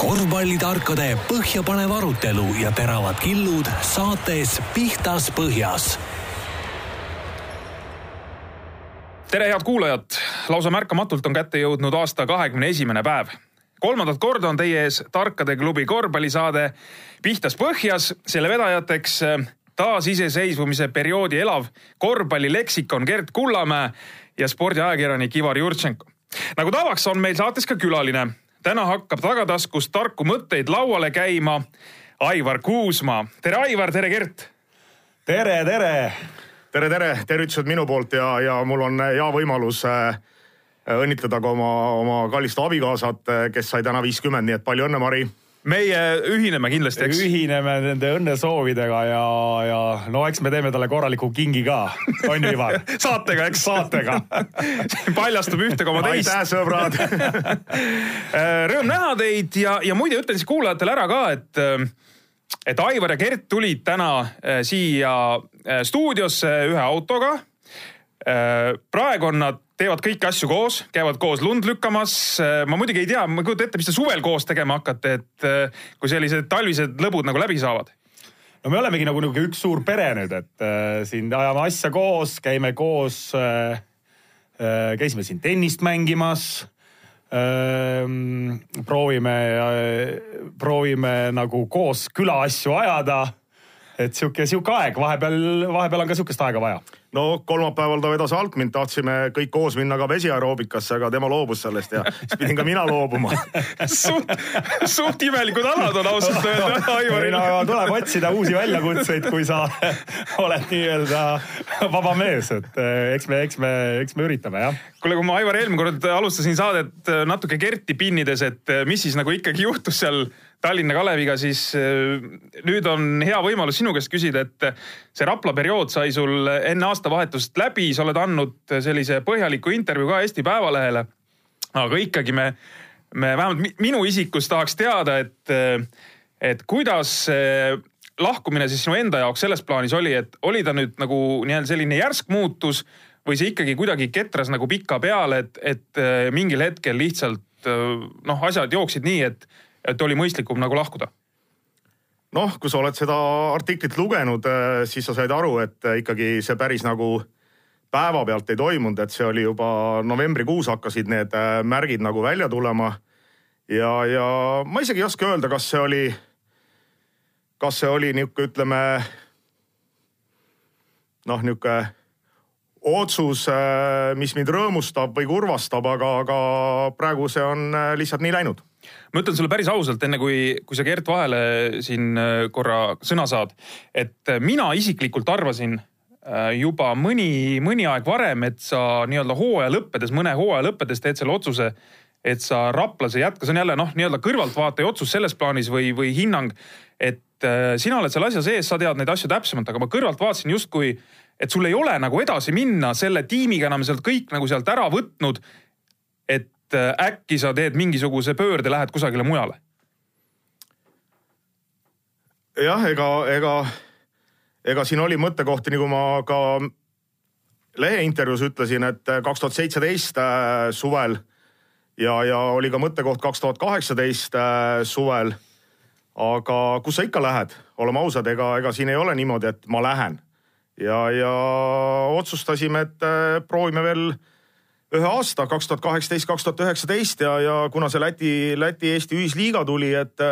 korvpallitarkade põhjapanev arutelu ja teravad killud saates Pihtas Põhjas. tere, head kuulajad, lausa märkamatult on kätte jõudnud aasta kahekümne esimene päev. kolmandat korda on teie ees Tarkade klubi korvpallisaade Pihtas Põhjas, selle vedajateks äh, taasiseseisvumise perioodi elav korvpallileksikon Gert Kullamäe ja spordiajakirjanik Ivar Jurtšenko. nagu tavaks, on meil saates ka külaline. Täna hakkab tagataskust tarku mõtteid lauale käima Aivar Kuusmaa. tere, Aivar, tere, Gert. tere, tere. tere, tere, tervitused minu poolt ja, ja mul on hea võimalus äh, õnnitleda ka oma, oma kallist abikaasat, kes sai täna viiskümmend, nii et palju õnne, Mari meie ühineme kindlasti, eks. ühineme nende õnnesoovidega ja, ja no eks me teeme talle korraliku kingi ka, on ju Ivar saatega, eks. saatega paljastub ühte koma teist. aitäh, sõbrad Rõõm näha teid ja, ja muide ütlen siis kuulajatele ära ka, et et Aivar ja Gert tulid täna äh, siia äh, stuudiosse ühe autoga. Äh, praegu on nad teevad kõiki asju koos, käivad koos lund lükkamas. ma muidugi ei tea, ma ei kujuta ette, mis te suvel koos tegema hakkate, et äh, kui sellised talvised lõbud nagu läbi saavad no me olemegi nagu niisugune üks suur pere nüüd, et äh, siin ajame asja koos, käime koos äh,, äh, käisime siin tennist mängimas äh,. proovime äh,, proovime nagu koos külaasju ajada. Et sihuke, sihuke aeg, vahepeal, vahepeal on ka sihukest aega vaja no kolmapäeval ta vedas Altmint, tahtsime kõik koos minna ka vesiaeroobikasse, aga tema loobus sellest ja siis pidin ka mina loobuma suht, suht imelikud alad on ausalt öelda Aivaril. no tuleb otsida uusi väljakutseid, kui sa oled nii-öelda vaba mees, et eh, eks me, eks me, eks me üritame jah. kuule, kui ma Aivar eelmine kord alustasin saadet eh, natuke Kerti pinnides, et eh, mis siis nagu ikkagi juhtus seal Tallinna Kaleviga, siis äh, nüüd on hea võimalus sinu käest küsida, et äh, see Rapla periood sai sul enne aastavahetust läbi, sa oled andnud sellise põhjaliku intervjuu ka Eesti Päevalehele. aga ikkagi me, me vähemalt minu isikus tahaks teada, et, äh, et kuidas lahkumine siis sinu enda jaoks selles plaanis oli, et oli ta nüüd nagu nii-öelda selline järsk muutus või see ikkagi kuidagi ketras nagu pika peale, et, et mingil hetkel lihtsalt noh, asjad jooksid nii, et et oli mõistlikum nagu lahkuda? noh, kui sa oled seda artiklit lugenud, äh, siis sa said aru, et äh, ikkagi see päris nagu päevapealt ei toimunud, et see oli juba novembrikuus hakkasid need äh, märgid nagu välja tulema. ja, ja ma isegi ei oska öelda, kas see oli, kas see oli nihuke, ütleme noh, nihuke otsus, mis mind rõõmustab või kurvastab, aga, aga praegu see on lihtsalt nii läinud ma ütlen sulle päris ausalt, enne kui, kui sa Gert vahele siin äh, korra sõna saad, et äh, mina isiklikult arvasin äh, juba mõni, mõni aeg varem, et sa nii-öelda hooaja lõppedes, mõne hooaja lõppedes teed selle otsuse, et sa Raplas ei jätka, see on jälle noh, nii-öelda kõrvaltvaataja otsus selles plaanis või, või hinnang, et sina oled seal asja sees, sa tead neid asju täpsemalt, aga ma kõrvalt vaatasin justkui, et sul ei ole nagu edasi minna selle tiimiga enam sealt kõik nagu sealt ära võtnud. et et äh, äkki sa teed mingisuguse pöörde, lähed kusagile mujale? jah, ega, ega, ega siin oli mõttekohti, nagu ma ka leheintervjuus ütlesin, et kaks tuhat seitseteist äh, suvel ja, ja oli ka mõttekoht kaks tuhat kaheksateist äh, suvel. aga kus sa ikka lähed, oleme ausad, ega, ega siin ei ole niimoodi, et ma lähen ja, ja otsustasime, et proovime veel ühe aasta, kaks tuhat kaheksateist, kaks tuhat üheksateist ja, ja kuna see Läti, Läti-Eesti ühisliiga tuli, et,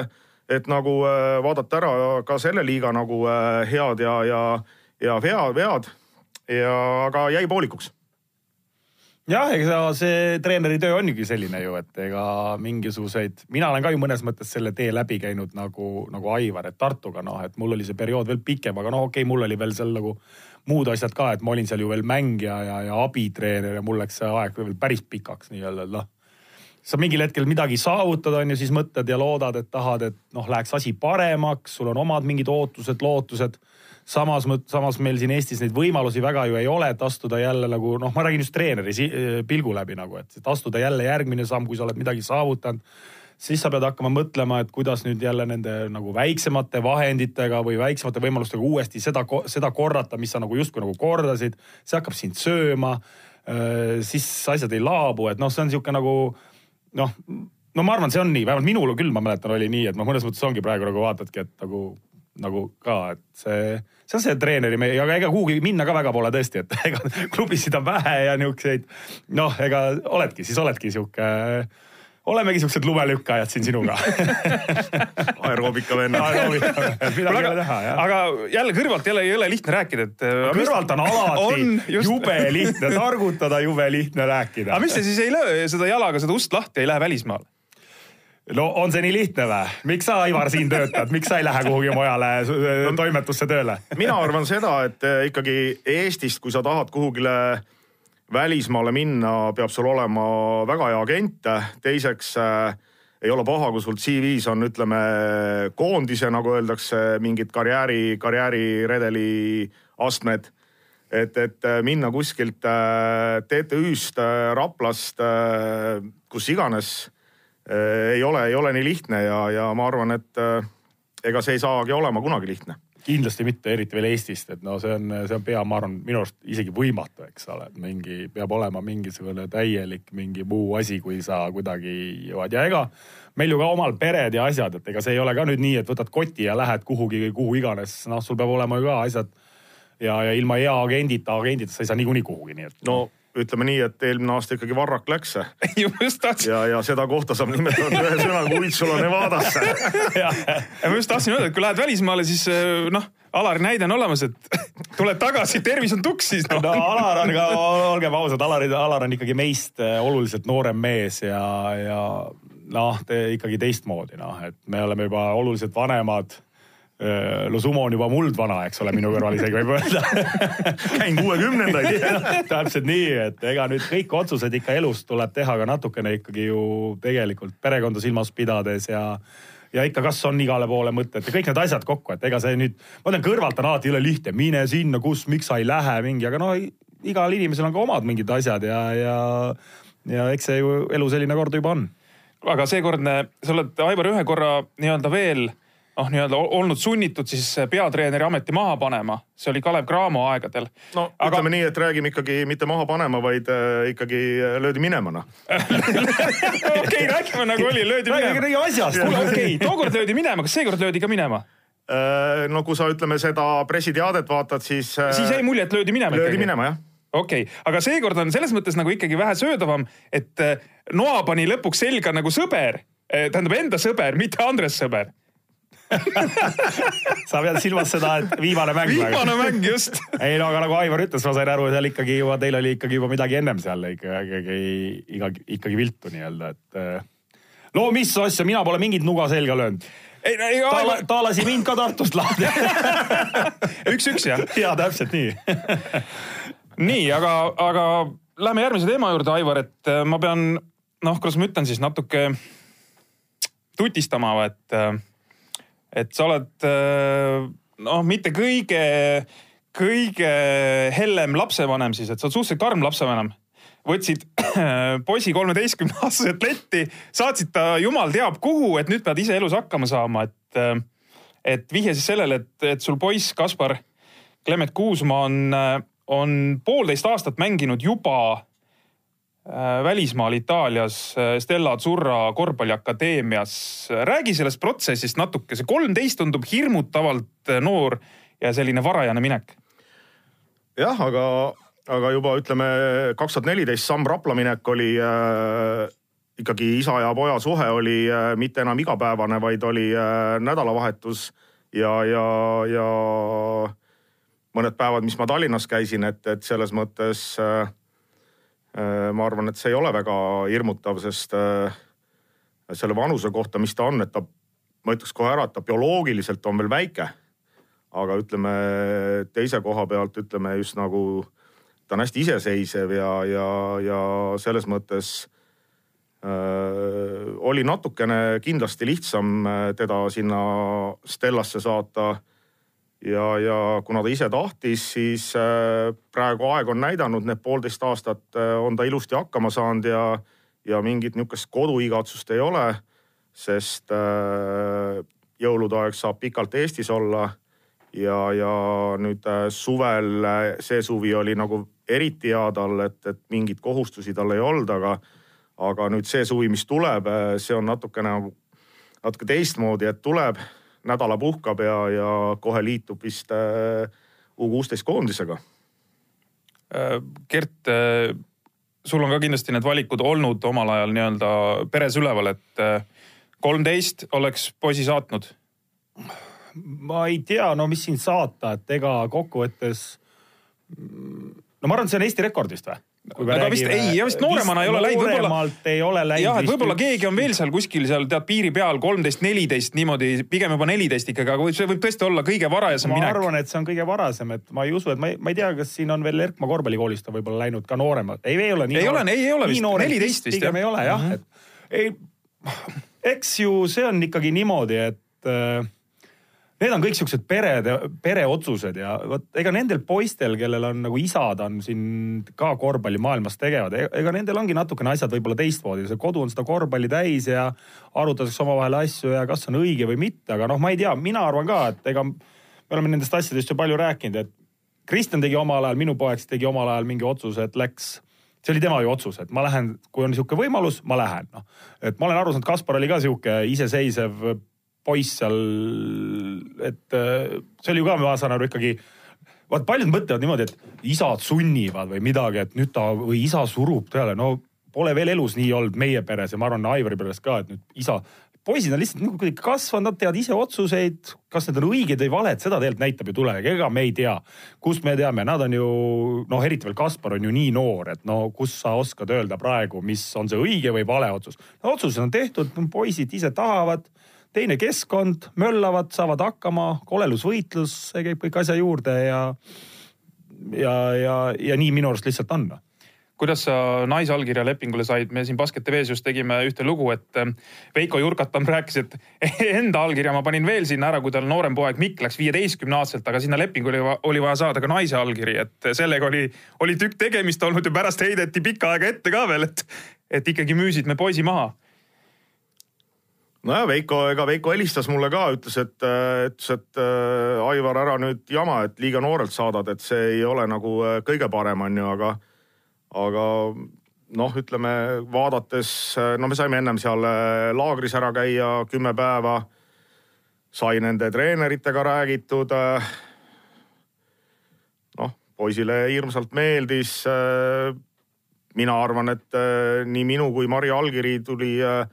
et nagu äh, vaadata ära ka selle liiga nagu äh, head ja, ja, ja vea, vead. Ja, aga jäi poolikuks. Jah, ega see treeneri töö ongi selline ju, et ega mingisuguseid, mina olen ka ju mõnes mõttes selle tee läbi käinud nagu, nagu Aivar, et Tartuga noh, et mul oli see periood veel pikem, aga noh, okei okay,, mul oli veel seal nagu muud asjad ka, et ma olin seal ju veel mängija ja, ja abitreener ja mul läks see aeg veel päris pikaks nii-öelda, et noh. sa mingil hetkel midagi saavutad, on ju, siis mõtled ja loodad, et tahad, et noh, läheks asi paremaks, sul on omad mingid ootused, lootused. samas, samas meil siin Eestis neid võimalusi väga ju ei ole, et astuda jälle nagu noh, ma räägin just treeneri pilgu läbi nagu, et astuda jälle järgmine samm, kui sa oled midagi saavutanud siis sa pead hakkama mõtlema, et kuidas nüüd jälle nende nagu väiksemate vahenditega või väiksemate võimalustega uuesti seda, seda korrata, mis sa nagu justkui nagu kordasid. see hakkab sind sööma. siis asjad ei laabu, et noh, see on sihuke nagu noh, no ma arvan, see on nii, vähemalt minul küll, ma mäletan, oli nii, et ma mõnes mõttes ongi praegu nagu vaatadki, et nagu, nagu ka, et see, see on see treeneri, aga ega kuhugi minna ka väga pole tõesti, et ega klubisid on vähe ja niisuguseid, noh, ega oledki, siis oledki sihuke olemegi siuksed lumelükkajad siin sinuga aeroobika vennad. midagi ei ole teha, jah. aga jälle kõrvalt jälle ei ole lihtne rääkida, et. kõrvalt on alati on, just... jube lihtne targutada, jube lihtne rääkida. aga mis te siis ei löö seda jalaga seda ust lahti, ei lähe välismaale? no on see nii lihtne või? miks sa, Aivar, siin töötad, miks sa ei lähe kuhugi mujale toimetusse tööle? mina arvan seda, et eh, ikkagi Eestist, kui sa tahad kuhugile välismaale minna, peab sul olema väga hea agent. teiseks äh, ei ole paha, kui sul CV-s on, ütleme koondise, nagu öeldakse, mingid karjääri, karjääriredeli astmed. et, et minna kuskilt äh, TTÜ-st, Raplast, kus iganes Äh, ei ole, ei ole nii lihtne ja, ja ma arvan, et äh, ega see ei saagi olema kunagi lihtne kindlasti mitte, eriti veel Eestist, et no see on, see on pea, ma arvan, minu arust isegi võimatu, eks ole, et mingi peab olema mingisugune täielik mingi muu asi, kui sa kuidagi jõuad ja ega meil ju ka omal pered ja asjad, et ega see ei ole ka nüüd nii, et võtad koti ja lähed kuhugi, kuhu iganes, noh, sul peab olema ju ka asjad. ja, ja ilma hea agendita, agendita sa ei saa niikuinii kuhugi, nii et. no ütleme nii, et eelmine aasta ikkagi varrak läks see. just tahtsin. ja, ja seda kohta saab nimetada ühe sõnaga Uitsula Nevadasse ma just tahtsin öelda, et kui lähed välismaale, siis eh, noh, Alari näide on olemas, et tuled tagasi, tervis on tuks siis no.. no Alar on ka, olgem ausad, Alar, Alar on ikkagi meist eh, oluliselt noorem mees ja, ja noh, ikkagi teistmoodi noh, et me oleme juba oluliselt vanemad no Sumo on juba muldvana, eks ole, minu kõrval isegi võib öelda käin kuuekümnendaid täpselt nii, et ega nüüd kõik otsused ikka elus tuleb teha ka natukene ikkagi ju tegelikult perekonda silmas pidades ja ja ikka, kas on igale poole mõtet ja kõik need asjad kokku, et ega see nüüd, ma ütlen kõrvalt on alati jõle lihtne, mine sinna, kus, miks sa ei lähe mingi, aga no igal inimesel on ka omad mingid asjad ja, ja, ja eks see ju elu selline kord juba on. aga seekordne, sa oled, Aivar, ühe korra nii-öelda veel noh, nii-öelda olnud sunnitud siis peatreeneri ameti maha panema. see oli Kalev Cramo aegadel. no Aga... ütleme nii, et räägime ikkagi mitte maha panema, vaid äh, ikkagi löödi minema noh okei, räägime nagu oli, löödi minema. räägime asjast. kuule, okei okay,, tookord löödi minema, kas seekord löödi ka minema? Äh, no kui sa ütleme seda pressiteadet vaatad, siis. Äh, siis jäi mulje, et löödi minema löödi ikkagi. minema jah okei okay., aga seekord on selles mõttes nagu ikkagi vähe söödavam, et äh, noa pani lõpuks selga nagu sõber, tähendab enda sõber, mitte Andres sõber sa pead silmas seda, et viimane mäng. viimane mäng, just. ei no aga nagu Aivar ütles, ma sain aru, seal ikkagi juba, teil oli ikkagi juba midagi ennem seal ikkagi, ikkagi, ikkagi viltu nii-öelda, et. Eh, no mis asja, mina pole mingit nuga selga löönud ei, ei, ta, ta lasi mind ka Tartust lahti üks-üks jah? jaa, täpselt nii nii, aga, aga lähme järgmise teema juurde, Aivar, et eh, ma pean, noh, kuidas ma ütlen siis natuke tutistama, et äh, et sa oled äh, noh, mitte kõige, kõige hellem lapsevanem siis, et sa oled suhteliselt karm lapsevanem. võtsid poisi kolmeteistkümne aastaselt letti, saatsid ta jumal teab kuhu, et nüüd pead ise elus hakkama saama, et, äh, et vihje siis sellele, et, et sul poiss Kaspar Klemet Kuusma on, äh, on poolteist aastat mänginud juba välismaal Itaalias äh, Stella Azzurra korvpalliakadeemias. räägi sellest protsessist natuke, see kolmteist tundub hirmutavalt äh, noor ja selline varajane minek. jah, aga, aga juba ütleme kaks tuhat neliteist Sam Rapla minek oli äh, ikkagi isa ja poja suhe oli äh, mitte enam igapäevane, vaid oli äh, nädalavahetus ja, ja, ja mõned päevad, mis ma Tallinnas käisin, et, et selles mõttes äh, Äh, ma arvan, et see ei ole väga hirmutav, sest äh, selle vanuse kohta, mis ta on, et ta, ma ütleks kohe ära, et ta bioloogiliselt on veel väike. aga ütleme teise koha pealt ütleme just nagu ta on hästi iseseisev ja, ja, ja selles mõttes äh, oli natukene kindlasti lihtsam äh, teda sinna Stellasse saata ja, ja kuna ta ise tahtis, siis äh, praegu aeg on näidanud, need poolteist aastat äh, on ta ilusti hakkama saanud ja, ja mingit niisugust koduigatsust ei ole. sest äh, jõulude aeg saab pikalt Eestis olla ja, ja nüüd suvel, see suvi oli nagu eriti hea tal, et, et mingeid kohustusi tal ei olnud, aga, aga nüüd see suvi, mis tuleb, see on natukene nagu, natuke teistmoodi, et tuleb, nädala puhkab ja, ja kohe liitub vist U kuusteist koondisega. Gert, sul on ka kindlasti need valikud olnud omal ajal nii-öelda peres üleval, et kolmteist oleks poisi saatnud ma ei tea, no mis siin saata, et ega kokkuvõttes. no ma arvan, et see on Eesti rekordist või? Aga vist ei, vist nooremana ei ole läinud, võib-olla. ei ole läinud. jah, et võib-olla keegi on veel seal kuskil seal tead piiri peal kolmteist, neliteist niimoodi, pigem juba neliteist ikkagi, aga see võib tõesti olla kõige varasem ma minek. ma arvan, et see on kõige varasem, et ma ei usu, et ma ei, ma ei tea, kas siin on veel Erkma korvpallikoolist on võib-olla läinud ka nooremad, ei, ei ole nii. ei ole, ei, ei ole vist, neliteist vist jah. pigem ei ole jah mm, -hmm. et ei, eks ju see on ikkagi niimoodi, et äh, Need on kõik siuksed perede, pereotsused ja vot ega nendel poistel, kellel on nagu isad on siin ka korvpallimaailmas tegevad, e-, ega nendel ongi natukene asjad võib-olla teistmoodi, see kodu on seda korvpalli täis ja arutatakse omavahel asju ja kas on õige või mitte, aga noh, ma ei tea, mina arvan ka, et ega me oleme nendest asjadest ju palju rääkinud, et Kristjan tegi omal ajal, minu poeg tegi omal ajal mingi otsuse, et läks see oli tema ju otsus, et ma lähen, kui on niisugune võimalus, ma lähen, noh. et ma olen aru saanud, Kaspar oli ka sihuke iseseisev poiss seal, et äh, see oli ju ka, ma saan aru ikkagi vaat paljud mõtlevad niimoodi, et isad sunnivad või midagi, et nüüd ta või isa surub peale, no pole veel elus nii olnud meie peres ja ma arvan Aivari peres ka, et nüüd isa, poisid on lihtsalt nagu kuidagi kasvanud, nad teevad ise otsuseid, kas need on õiged või valed, seda tegelikult näitab ju tulevik, ega me ei tea. kust me teame, nad on ju noh, eriti veel Kaspar on ju nii noor, et no kus sa oskad öelda praegu, mis on see õige või vale otsus no,. otsused on tehtud, poisid ise tahavad teine keskkond, möllavad, saavad hakkama, kolelusvõitlus, see käib kõik asja juurde ja, ja, ja, ja nii minu arust lihtsalt on kuidas sa naisallkirja lepingule said, me siin Basket TV-s just tegime ühte lugu, et ähm, Veiko Jurkatam rääkis, et enda allkirja ma panin veel sinna ära, kui tal noorem poeg Mikk läks viieteistkümne aastaselt, aga sinna lepingule oli vaja saada ka naise allkiri, et sellega oli, oli tükk tegemist olnud ja pärast heideti pikka aega ette ka veel, et, et ikkagi müüsid me poisi maha nojah, Veiko, ega Veiko helistas mulle ka, ütles, et, ütles, et äh, Aivar, ära nüüd jama, et liiga noorelt saadad, et see ei ole nagu äh, kõige parem, on ju, aga, aga noh, ütleme vaadates, no me saime ennem seal äh, laagris ära käia kümme päeva. sai nende treeneritega räägitud. noh, poisile hirmsalt meeldis. mina arvan, et nii minu kui Marju allkiri tuli äh,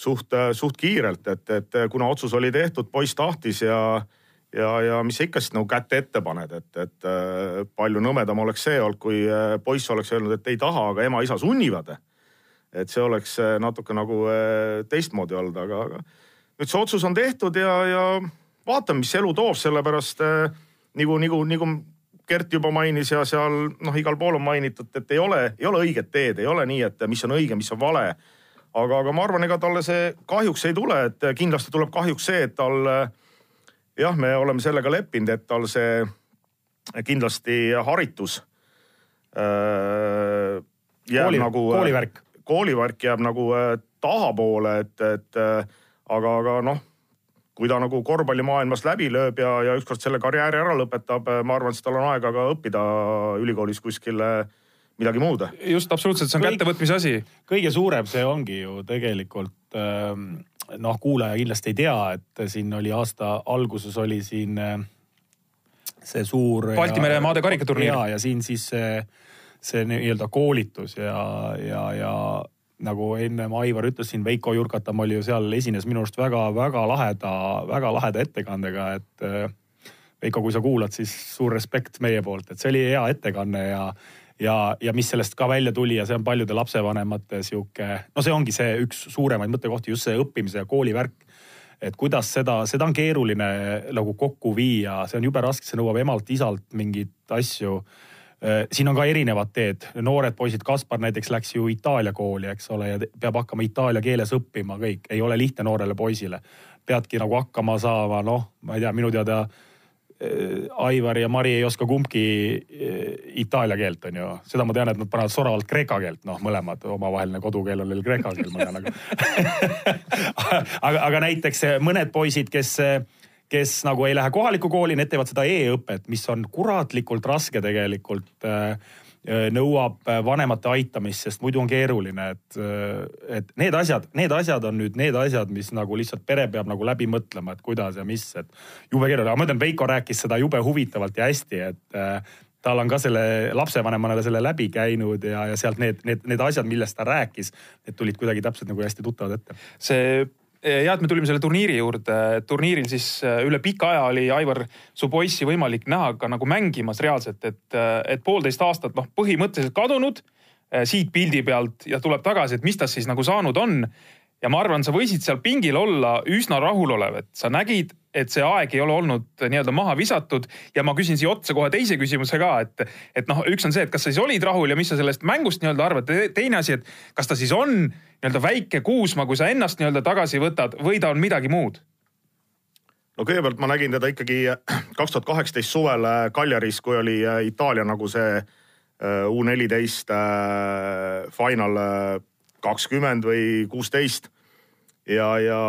suht, suht kiirelt, et, et kuna otsus oli tehtud, poiss tahtis ja, ja, ja mis sa ikka siis nagu kätte ette paned, et, et äh, palju nõmedam oleks see olnud, kui äh, poiss oleks öelnud, et ei taha, aga ema-isa sunnivad. et see oleks äh, natuke nagu teistmoodi olnud, aga, aga nüüd see otsus on tehtud ja, ja vaatame, mis elu toob, sellepärast nagu, nagu, nagu Gert juba mainis ja seal noh, igal pool on mainitud, et ei ole, ei ole õiget teed, ei ole nii, et mis on õige, mis on vale aga, aga ma arvan, ega talle see kahjuks ei tule, et kindlasti tuleb kahjuks see, et tal jah, me oleme sellega leppinud, et tal see kindlasti haritus äh, jääb Kooli, nagu. koolivärk. koolivärk jääb nagu äh, tahapoole, et, et äh, aga, aga noh, kui ta nagu korvpallimaailmas läbi lööb ja, ja ükskord selle karjääri ära lõpetab, ma arvan, siis tal on aega ka õppida ülikoolis kuskil äh, midagi muud. just, absoluutselt, see on kättevõtmise asi. kõige suurem see ongi ju tegelikult ähm, noh, kuulaja kindlasti ei tea, et siin oli aasta alguses oli siin äh, see suur. Balti mere maade karikaturniir. ja, ja siin siis see, see nii-öelda koolitus ja, ja, ja nagu ennem Aivar ütles siin, Veiko Jurkatam oli ju seal, esines minu arust väga-väga laheda, väga laheda ettekandega, et äh, Veiko, kui sa kuulad, siis suur respekt meie poolt, et see oli hea ettekanne ja ja, ja mis sellest ka välja tuli ja see on paljude lapsevanemate sihuke, no see ongi see üks suuremaid mõttekohti, just see õppimise ja koolivärk. et kuidas seda, seda on keeruline nagu kokku viia, see on jube raske, see nõuab emalt-isalt mingeid asju äh, siin on ka erinevad teed, noored poisid, Kaspar näiteks läks ju Itaalia kooli, eks ole, ja peab hakkama itaalia keeles õppima kõik, ei ole lihtne noorele poisile. peadki nagu hakkama saama, noh, ma ei tea, minu teada Äh, Aivar ja Mari ei oska kumbki äh, itaalia keelt, on ju. seda ma tean, et nad panevad soravalt kreeka keelt, noh, mõlemad, omavaheline kodukeel on neil kreeka keel, ma tean, aga aga, aga näiteks äh, mõned poisid, kes, kes nagu ei lähe kohalikku kooli, need teevad seda e-õpet, mis on kuratlikult raske tegelikult nõuab vanemate aitamist, sest muidu on keeruline, et, et need asjad, need asjad on nüüd need asjad, mis nagu lihtsalt pere peab nagu läbi mõtlema, et kuidas ja mis, et jube keeruline, aga ma ütlen, Veiko rääkis seda jube huvitavalt ja hästi, et tal on ka selle lapsevanemana selle läbi käinud ja, ja sealt need, need, need asjad, millest ta rääkis, need tulid kuidagi täpselt nagu hästi tuttavad ette. see hea, et me tulime selle turniiri juurde. turniiril siis äh, üle pika aja oli Aivar su poissi võimalik näha ka nagu mängimas reaalselt, et, äh, et poolteist aastat noh, põhimõtteliselt kadunud äh, siit pildi pealt ja tuleb tagasi, et mis tast siis nagu saanud on. ja ma arvan, sa võisid seal pingil olla üsna rahulolev, et sa nägid, et see aeg ei ole olnud nii-öelda maha visatud ja ma küsin siia otsa kohe teise küsimuse ka, et, et noh, üks on see, et kas sa siis olid rahul ja mis sa sellest mängust nii-öelda arvad. teine asi, et kas ta siis on nii-öelda väike Kuusma, kui sa ennast nii-öelda tagasi võtad või ta on midagi muud? no kõigepealt ma nägin teda ikkagi kaks tuhat kaheksateist suvel Kaljaris, kui oli äh, Itaalia nagu see äh, U neliteist äh, final kakskümmend või kuusteist. Ja, ja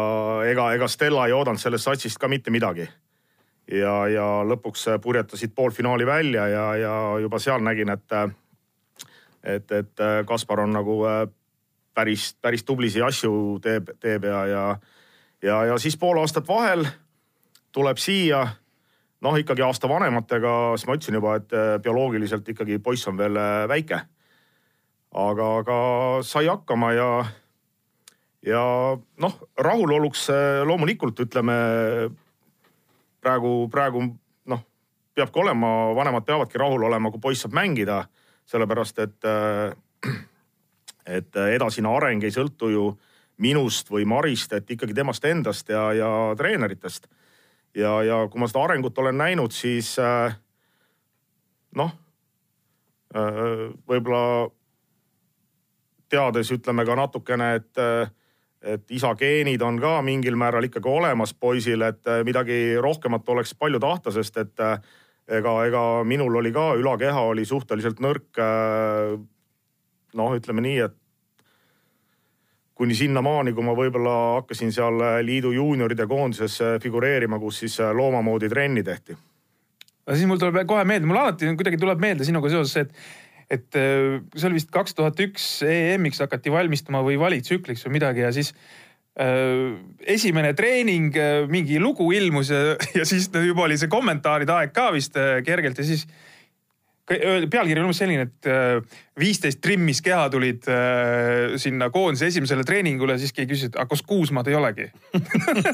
ega, ega Stella ei oodanud sellest satsist ka mitte midagi. ja, ja lõpuks purjetasid poolfinaali välja ja, ja juba seal nägin, et, et, et Kaspar on nagu päris, päris tublisid asju teeb, teeb ja, ja, ja, ja siis pool aastat vahel tuleb siia noh, ikkagi aasta vanematega, siis ma ütlesin juba, et äh, bioloogiliselt ikkagi poiss on veel äh, väike. aga, aga sai hakkama ja, ja noh, rahuloluks äh, loomulikult ütleme praegu, praegu noh, peabki olema, vanemad peavadki rahul olema, kui poiss saab mängida, sellepärast et äh, et äh, edasine areng ei sõltu ju minust või Marist, et ikkagi temast endast ja, ja treeneritest. ja, ja kui ma seda arengut olen näinud, siis noh võib-olla teades ütleme ka natukene, et, et isa geenid on ka mingil määral ikkagi olemas poisil, et äh, midagi rohkemat oleks palju tahta, sest et ega, ega minul oli ka ülakeha oli suhteliselt nõrk noh, ütleme nii, et kuni sinnamaani, kui ma võib-olla hakkasin seal liidu juunioride koondises figureerima, kus siis looma moodi trenni tehti. no siis mul tuleb kohe meelde, mul alati kuidagi tuleb meelde sinuga seoses see, et et äh, see oli vist kaks tuhat üks EM-iks hakati valmistuma või valitsükliks või midagi ja siis äh, esimene treening, äh, mingi lugu ilmus ja, ja siis juba oli see kommentaaride aeg ka vist kergelt ja siis pealkiri on umbes selline, et äh, viisteist trimmis keha tulid äh, sinna koondise esimesele treeningule, siis keegi küsis, et aga kas Kuusmaad ei olegi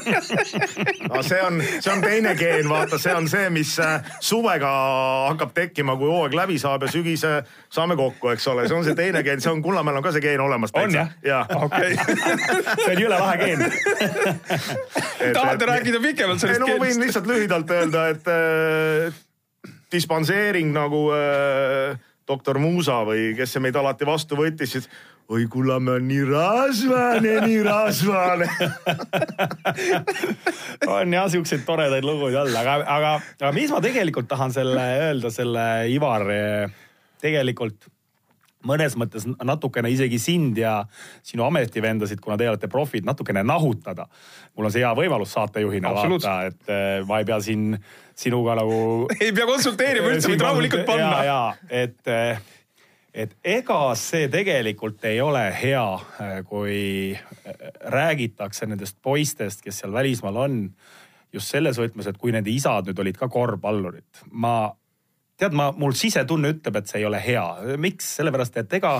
no see on, see on teine geen, vaata, see on see, mis äh, suvega hakkab tekkima, kui hooaeg läbi saab ja sügise saame kokku, eks ole, see on see teine geen, see on Kullamäel on ka see geen olemas. on jah? okei. see on jõle lahe geen tahate rääkida pikemalt sellest geenist? no ma võin lihtsalt lühidalt öelda, et dispanseering nagu äh, doktor Muusa või kes see meid alati vastu võttis, siis oi Kullamäe on nii rasvane, nii rasvane. On jah siukseid toredaid lugusid olla, aga, aga, aga mis ma tegelikult tahan selle öelda, selle Ivar tegelikult mõnes mõttes natukene isegi sind ja sinu ametivendasid, kuna te olete profid, natukene nahutada. mul on see hea võimalus saatejuhina vaata, et äh, ma ei pea siin sinuga nagu. ei pea konsulteerima üldse, võid rahulikult panna. ja, ja et, äh, et ega see tegelikult ei ole hea, äh, kui räägitakse nendest poistest, kes seal välismaal on just selles võtmes, et kui nende isad nüüd olid ka korvpallurid. ma tead, ma, mul sisetunne ütleb, et see ei ole hea. miks? sellepärast, et ega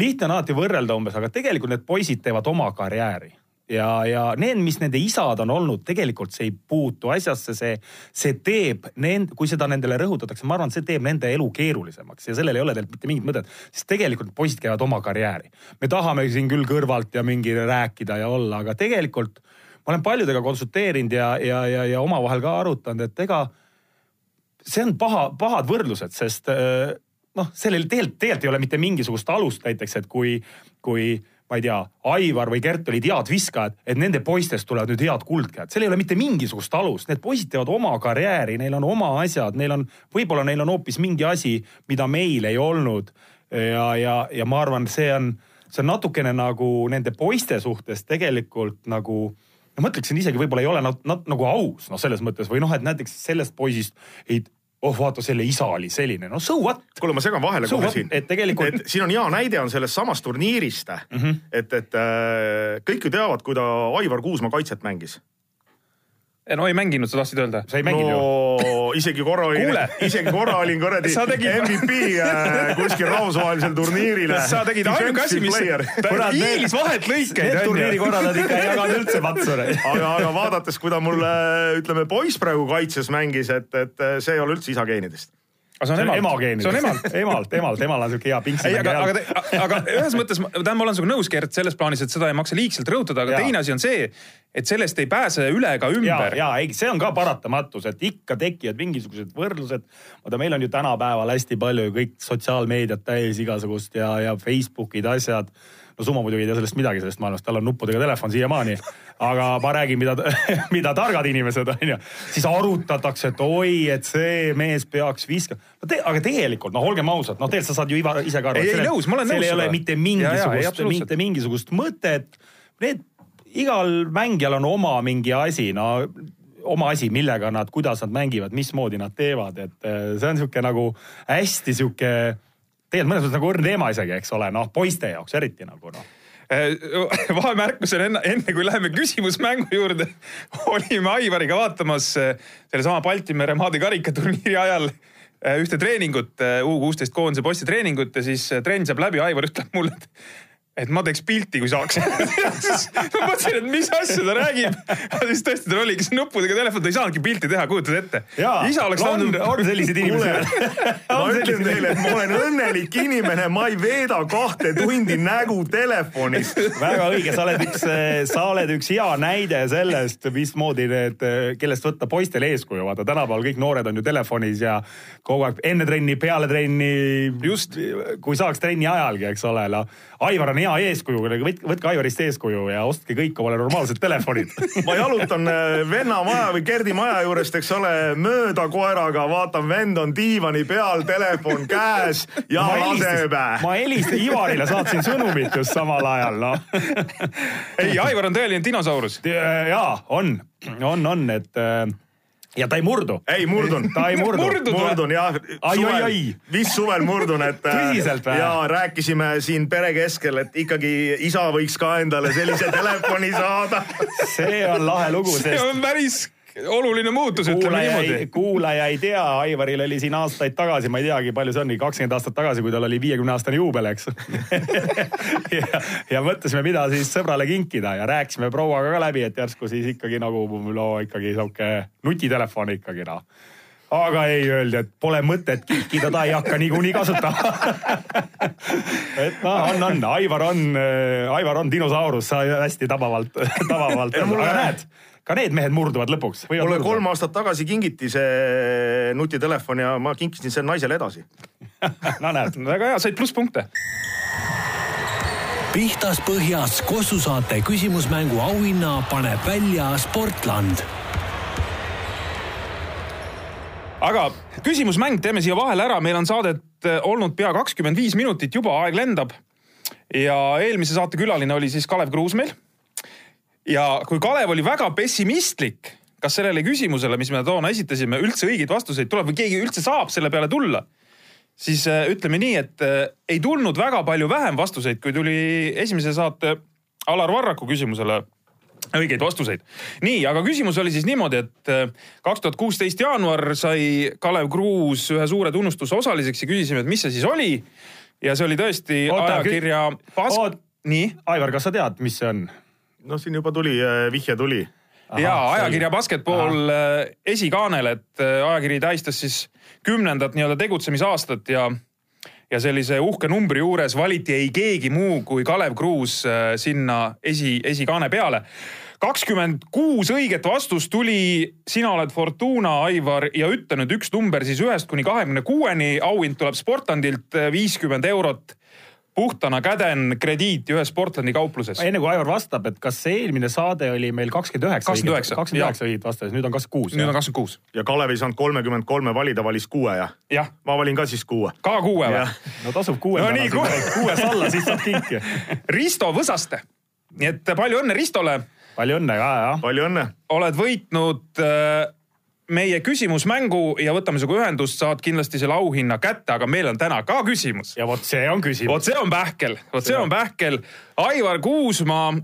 lihtne on alati võrrelda umbes, aga tegelikult need poisid teevad oma karjääri ja, ja need, mis nende isad on olnud, tegelikult see ei puutu asjasse, see, see teeb nend-, kui seda nendele rõhutatakse, ma arvan, see teeb nende elu keerulisemaks ja sellel ei ole tegelikult mitte mingit mõtet. sest tegelikult poisid käivad oma karjääri. me tahame siin küll kõrvalt ja mingi rääkida ja olla, aga tegelikult ma olen paljudega konsulteerinud ja, ja, ja, ja omavahel ka arutanud, et ega see on paha, pahad võrdlused, sest äh, noh, sellel tegelikult, tegelikult ei ole mitte mingisugust alust näiteks, et kui, kui ma ei tea, Aivar või Gert olid head viskajad, et nende poistest tulevad nüüd head kuldkäed, seal ei ole mitte mingisugust alust, need poisid teevad oma karjääri, neil on oma asjad, neil on, võib-olla neil on hoopis mingi asi, mida meil ei olnud. ja, ja, ja ma arvan, see on, see on natukene nagu nende poiste suhtes tegelikult nagu no ma ütleksin isegi võib-olla ei ole nat, nat, nagu aus, noh, selles mõttes või noh, et näiteks sellest poisist ei oh vaata, selle isa oli selline, no so what. kuule, ma segan vahele So kohe siin. Et tegelikult- siin on hea näide on sellest samast turniirist mm. -hmm. et, et äh, kõik ju teavad, kui ta Aivar Kuusma kaitset mängis. no ei mänginud, sa tahtsid öelda? sa ei mänginud ju? Isegi korra olin isegi korra olin kuradi tegid- MVP äh, kuskil rahvusvahelisel turniiril. sa tegid ainuke asi, mis, hiilis vahet lõikeid Need turniiri korraldajad ikka ei jaganud üldse matsure. aga, aga vaadates, kui ta mul äh, ütleme, poiss praegu kaitses mängis, et, et äh, see ei ole üldse isa geenidest. aga see see on on emalt, emageenid. see on emalt. emalt, emalt, emal on siuke hea pinks. ei, aga, aga, aga ühes mõttes, tähendab, ma olen sinuga nõus, Gert, selles plaanis, et seda ei maksa liigselt rõhutada, aga Jaa. teine asi on see, et sellest ei pääse üle ega ja, ümber. ja ei, see on ka paratamatus, et ikka tekivad mingisugused võrdlused. vaata, meil on ju tänapäeval hästi palju ju kõik sotsiaalmeediat täis igasugust ja, ja Facebookid, asjad. no Sumo muidugi ei tea sellest midagi, sellest maailmast, tal on nuppudega telefon siiamaani. aga ma räägin, mida, mida targad inimesed on ju, siis arutatakse, et oi, et see mees peaks viskama no. Te, aga tegelikult noh, olgem ausad, noh, tegelikult sa saad ju Ivar ise ka aru. Ei, ei, nõus, ma olen seal nõus ei ole mitte mingisugust, mitte mingisugust mõtet. Need, igal mängijal on oma mingi asi, no oma asi, millega nad, kuidas nad mängivad, mismoodi nad teevad, et eh, see on sihuke nagu hästi sihuke, tegelikult mõnes mõttes nagu õrn teema isegi, eks ole, noh poiste jaoks eriti nagu noh. vahemärkusena enne, enne kui läheme küsimusmängu juurde, olime Aivariga vaatamas eh, sellesama Balti mere maadikariikaturniiri ajal ühte treeningut, U kuusteist koondise poiste treeningut ja siis trenn saab läbi, Aivar ütleb mulle, et et ma teeks pilti, kui saaks. ma mõtlesin, et mis asja ta räägib. siis tõesti tal oligi see nuppudega telefon, ta ei saanudki pilti teha, kujutad ette. isa oleks on, tahtnud. on selliseid inimesi ma ütlen teile, et ma olen õnnelik inimene, ma ei veeda kahte tundi nägu telefonis. väga õige, sa oled üks, sa oled üks hea näide sellest, mismoodi need, kellest võtta poistel eeskuju, vaata tänapäeval kõik noored on ju telefonis ja kogu aeg enne trenni, peale trenni. Just. kui saaks trenni ajalgi, eks ole, no Aivar on hea eeskuju, võtke, võtke Aivarist eeskuju ja ostke kõik omale normaalsed telefonid ma jalutan äh, venna maja või Gerdi maja juurest, eks ole, mööda koeraga, vaatan, vend on diivani peal, telefon käes ja laseb. ma helistasin Ivarile, saatsin sõnumit just samal ajal, noh. ei, Aivar on tõeline dinosaurus. jaa, on, on, on, et äh, ja ta ei murdu. ei murdun. ta ei murdu. Murdud või? murdun jah, vist suvel murdun, et. Tõsiselt või? ja rääkisime siin pere keskel, et ikkagi isa võiks ka endale sellise telefoni saada. see on lahe lugu, see sest on päris oluline muutus, ütleme niimoodi. kuulaja ei tea, Aivaril oli siin aastaid tagasi, ma ei teagi, palju see on, kakskümmend aastat tagasi, kui tal oli viiekümne aastane juubel, eks ja, ja mõtlesime, mida siis sõbrale kinkida ja rääkisime prouaga ka läbi, et järsku siis ikkagi nagu no ikkagi sihuke nutitelefon ikkagi noh aga ei öeldi, et pole mõtet kinkida, ta ei hakka niikuinii kasutama. et noh, on, on, Aivar on, Aivar on dinosaurus, sa hästi tabavalt, tabavalt, mulle- aga näed, ka need mehed murduvad lõpuks. mulle kolm aastat tagasi kingiti see nutitelefon ja ma kinkisin selle naisele edasi. no näed, väga hea, said plusspunkte. pihtas põhjas Kossu saate küsimusmängu auhinna paneb välja Sportland aga küsimusmäng teeme siia vahele ära, meil on saadet eh, olnud pea kakskümmend viis minutit juba, aeg lendab. ja eelmise saate külaline oli siis Kalev Kruus meil. Ja kui Kalev oli väga pessimistlik, kas sellele küsimusele, mis me toona esitasime, üldse õigeid vastuseid tuleb või keegi üldse saab selle peale tulla, siis eh, ütleme nii, et eh, ei tulnud väga palju vähem vastuseid, kui tuli esimese saate Alar Varraku küsimusele õigeid vastuseid. nii, aga küsimus oli siis niimoodi, et äh, kaks tuhat kuusteist jaanuar sai Kalev Kruus ühe suure tunnustuse osaliseks ja küsisime, et mis see siis oli. ja see oli tõesti Oota, ajakirja Pas- oot-, nii, Aivar, kas sa tead, mis see on? noh, siin juba tuli, vihje tuli. ja ajakirja Basketball äh, esikaanel, et äh, ajakiri tähistas siis kümnendat nii-öelda tegutsemisaastat ja ja sellise uhke numbri juures valiti ei keegi muu kui Kalev Kruus äh, sinna esi, esikaane peale. kakskümmend kuus õiget vastust tuli, sina oled Fortuna, Aivar ja ütle nüüd üks number siis ühest kuni kahekümne kuueni, auhind tuleb Sportlandilt äh, viiskümmend eurot puhtana käden krediiti ühes Sportlandi kaupluses. enne kui Aivar vastab, et kas see eelmine saade oli meil kakskümmend üheksa? 29, kakskümmend üheksa õiget vastas, nüüd on kakskümmend kuus. nüüd on kakskümmend kuus. ja Kalev ei saanud kolmekümmend kolme valida, valis kuue ja jah, ma valin ka siis kuue. ka kuue või no tasub kuuendana No nii, kuue- kuues alla, siis saab kinki. Risto Võsaste. nii et palju õnne Ristole, palju õnne ka, jah. palju õnne. oled võitnud äh, meie küsimusmängu ja võtame sinuga ühendust, saad kindlasti selle auhinna kätte, aga meil on täna ka küsimus. ja vot see on küsimus. vot see on pähkel, vot see on pähkel. Aivar Kuusmaa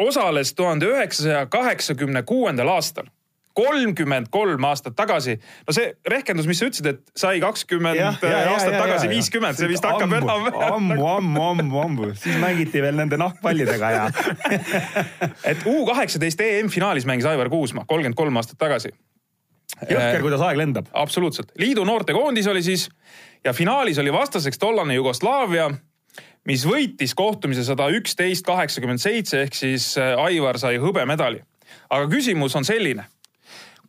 osales tuhande üheksasaja kaheksakümne kuuendal aastal kolmkümmend kolm aastat tagasi. no see rehkendus, mis sa ütlesid, et sai kakskümmend aastat ja, tagasi viiskümmend, see vist hakkab enam-vähem. ammu, ammu, ammu, ammu, siis mängiti veel nende nahkpallidega ja et U kaheksateist EM-finaalis mängis Aivar Kuusma kolmkümmend kolm aastat tagasi. Jõhker, kuidas aeg lendab. absoluutselt, liidu noortekoondis oli siis ja finaalis oli vastaseks tollane Jugoslaavia mis võitis kohtumise sada üksteist, kaheksakümmend seitse ehk siis äh, Aivar sai hõbemedali. aga küsimus on selline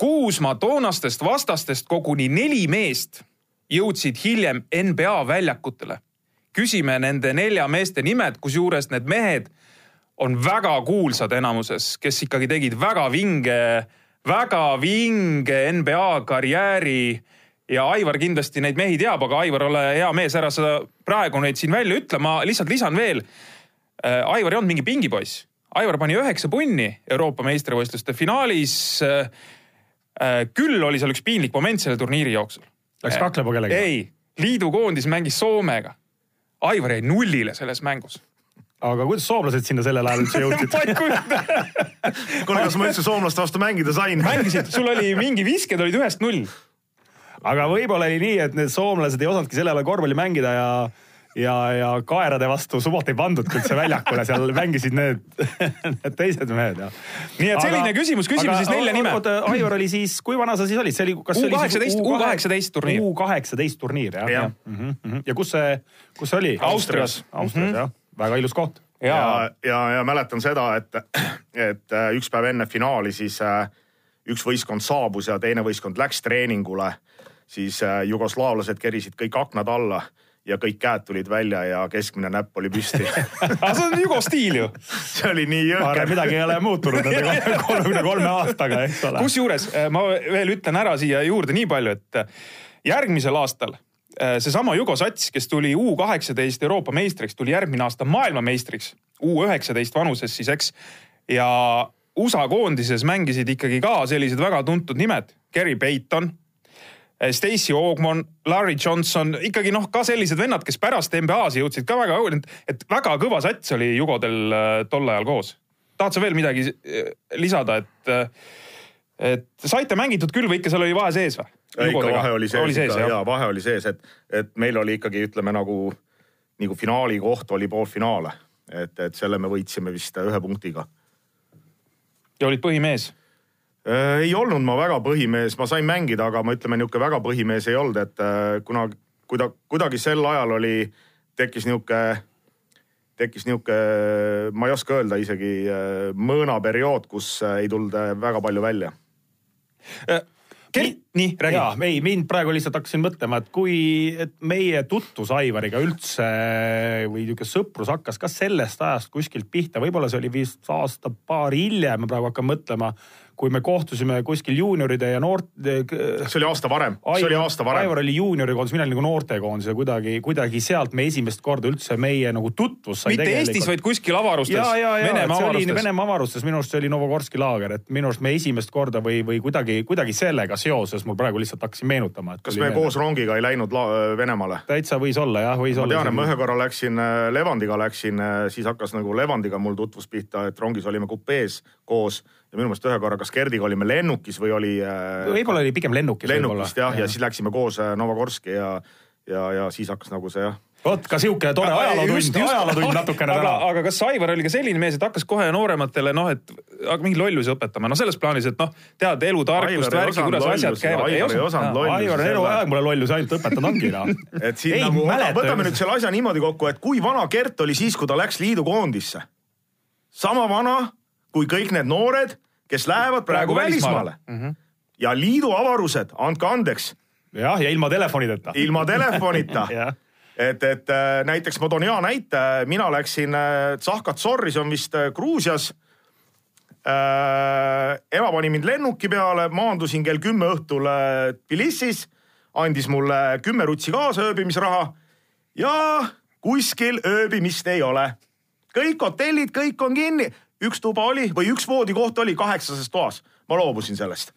Kuusmaa toonastest vastastest koguni neli meest jõudsid hiljem NBA väljakutele. küsime nende nelja meeste nimed, kusjuures need mehed on väga kuulsad enamuses, kes ikkagi tegid väga vinge, väga vinge NBA karjääri. ja Aivar kindlasti neid mehi teab, aga Aivar, ole hea mees, ära sa praegu neid siin välja ütle, ma lihtsalt lisan veel. Äh, Aivar ei olnud mingi pingipoiss. Aivar pani üheksa punni Euroopa meistrivõistluste finaalis Äh, küll oli seal üks piinlik moment selle turniiri jooksul. Läks kaklema kellegagi? ei, liidukoondis mängis Soomega. Aivar jäi nullile selles mängus aga kuidas soomlased sinna sellel ajal üldse jõudsid ma ei kujuta kuule, kas ma üldse soomlaste vastu mängida sain? mängisid, sul oli mingi visked olid ühest null. aga võib-olla oli nii, et need soomlased ei osanudki sellel ajal korvpalli mängida ja ja, ja kaerade vastu suvalt ei pandudki üldse väljakule, seal mängisid need, need teised mehed ja. nii et selline aga, küsimus, küsime siis nelja nime. oota, Aivar oli siis, kui vana sa siis olid, see oli, kas see oli U kaheksateist turniir. U kaheksateist turniir jah ja. ja.? Mm -hmm. ja kus see, kus see oli? Austrias. Austrias mm -hmm. jah, väga ilus koht. ja, ja, ja, ja mäletan seda, et, et äh, üks päev enne finaali siis äh, üks võistkond saabus ja teine võistkond läks treeningule, siis äh, jugoslaavlased kerisid kõik aknad alla ja kõik käed tulid välja ja keskmine näpp oli püsti aga see on Jugo stiil ju. see oli nii jõhker. midagi ei ole muutunud nende kolmekümne kolme aastaga, eks ole. kusjuures ma veel ütlen ära siia juurde nii palju, et järgmisel aastal seesama Jugo Sats, kes tuli U kaheksateist Euroopa meistriks, tuli järgmine aasta maailmameistriks U üheksateist vanuses siis, eks. ja USA koondises mängisid ikkagi ka sellised väga tuntud nimed, Gary Payton Eh, Stacey Ogmon, Larry Johnson, ikkagi noh, ka sellised vennad, kes pärast NBA-si jõudsid ka väga, et väga kõva sats oli Jugodel eh, tol ajal koos. tahad sa veel midagi lisada, et, et saite mängitud küll või ikka seal oli vahe sees või? ikka vahe oli sees, oli sees, ikka, jaa, vahe oli sees, et, et meil oli ikkagi ütleme nagu, nagu finaali koht oli poolfinaale, et, et selle me võitsime vist ühe punktiga. ja olid põhimees? Äh, ei olnud ma väga põhimees, ma sain mängida, aga ma ütleme, niisugune väga põhimees ei olnud, et äh, kuna, kuida-, kuidagi sel ajal oli, tekkis niisugune, tekkis niisugune, ma ei oska öelda isegi, äh, mõõnaperiood, kus ei tulnud väga palju välja Kel-, nii, räägi. jaa, ei, mind praegu lihtsalt hakkasin mõtlema, et kui, et meie tutvus Aivariga üldse või niisugune sõprus hakkas ka sellest ajast kuskilt pihta, võib-olla see oli vist aasta-paar hiljem, ma praegu hakkan mõtlema kui me kohtusime kuskil juunioride ja noort. see oli aasta varem, see oli aasta varem. Aivar oli juuniorikoondis, mina olin nagu noortekoondis ja kuidagi, kuidagi sealt me esimest korda üldse meie nagu tutvus sai. mitte tegelikult. Eestis, vaid kuskil avarustes. Venemaa avarustes. Venemaa avarustes, minu arust see oli Novogorski laager, et minu arust me esimest korda või, või kuidagi, kuidagi sellega seoses mul praegu lihtsalt hakkasin meenutama. kas me meelde. koos rongiga ei läinud Venemaale? täitsa võis olla jah, võis ma olla. ma tean, et ma ühe korra läksin äh, Levandiga läksin, äh, siis hakkas nagu Levandiga mul tutvus pihta, et rongis olime kupees koos ja minu meelest ühe korra kas Gerdiga olime lennukis või oli äh,. võib-olla oli pigem lennukis. lennukist jah, ja siis läksime koos äh, Novogorski ja, ja, ja siis hakkas nagu see jah vot ka sihuke tore ajalootund, ajalootund natukene täna. aga kas Aivar oli ka selline mees, et hakkas kohe noorematele noh, et mingi lollusi õpetama, no selles plaanis, et noh, tead elutarkust, värki, kuidas asjad käivad. Aivar ei osanud lollusi. Aivar on eluaeg mulle lollusi ainult õpetanud ongi noh. et siin ei, nagu, võtame nüüd selle asja niimoodi kokku, et kui vana Gert oli siis, kui ta läks liidukoondisse? sama vana kui kõik need noored kes lähevad praegu, praegu välismaale, välismaale. Mm. -hmm. ja liidu avarused, andke andeks. jah, ja ilma telefonideta. ilma telefonita et, et äh, näiteks ma toon hea näite, mina läksin äh, Tsahkatsorri, see on vist äh, Gruusias äh,. ema pani mind lennuki peale, maandusin kell kümme õhtul Tbilisis, andis mulle kümme rutsi kaasa ööbimisraha ja kuskil ööbimist ei ole. kõik hotellid, kõik on kinni üks tuba oli või üks voodikoht oli kaheksases toas, ma loobusin sellest.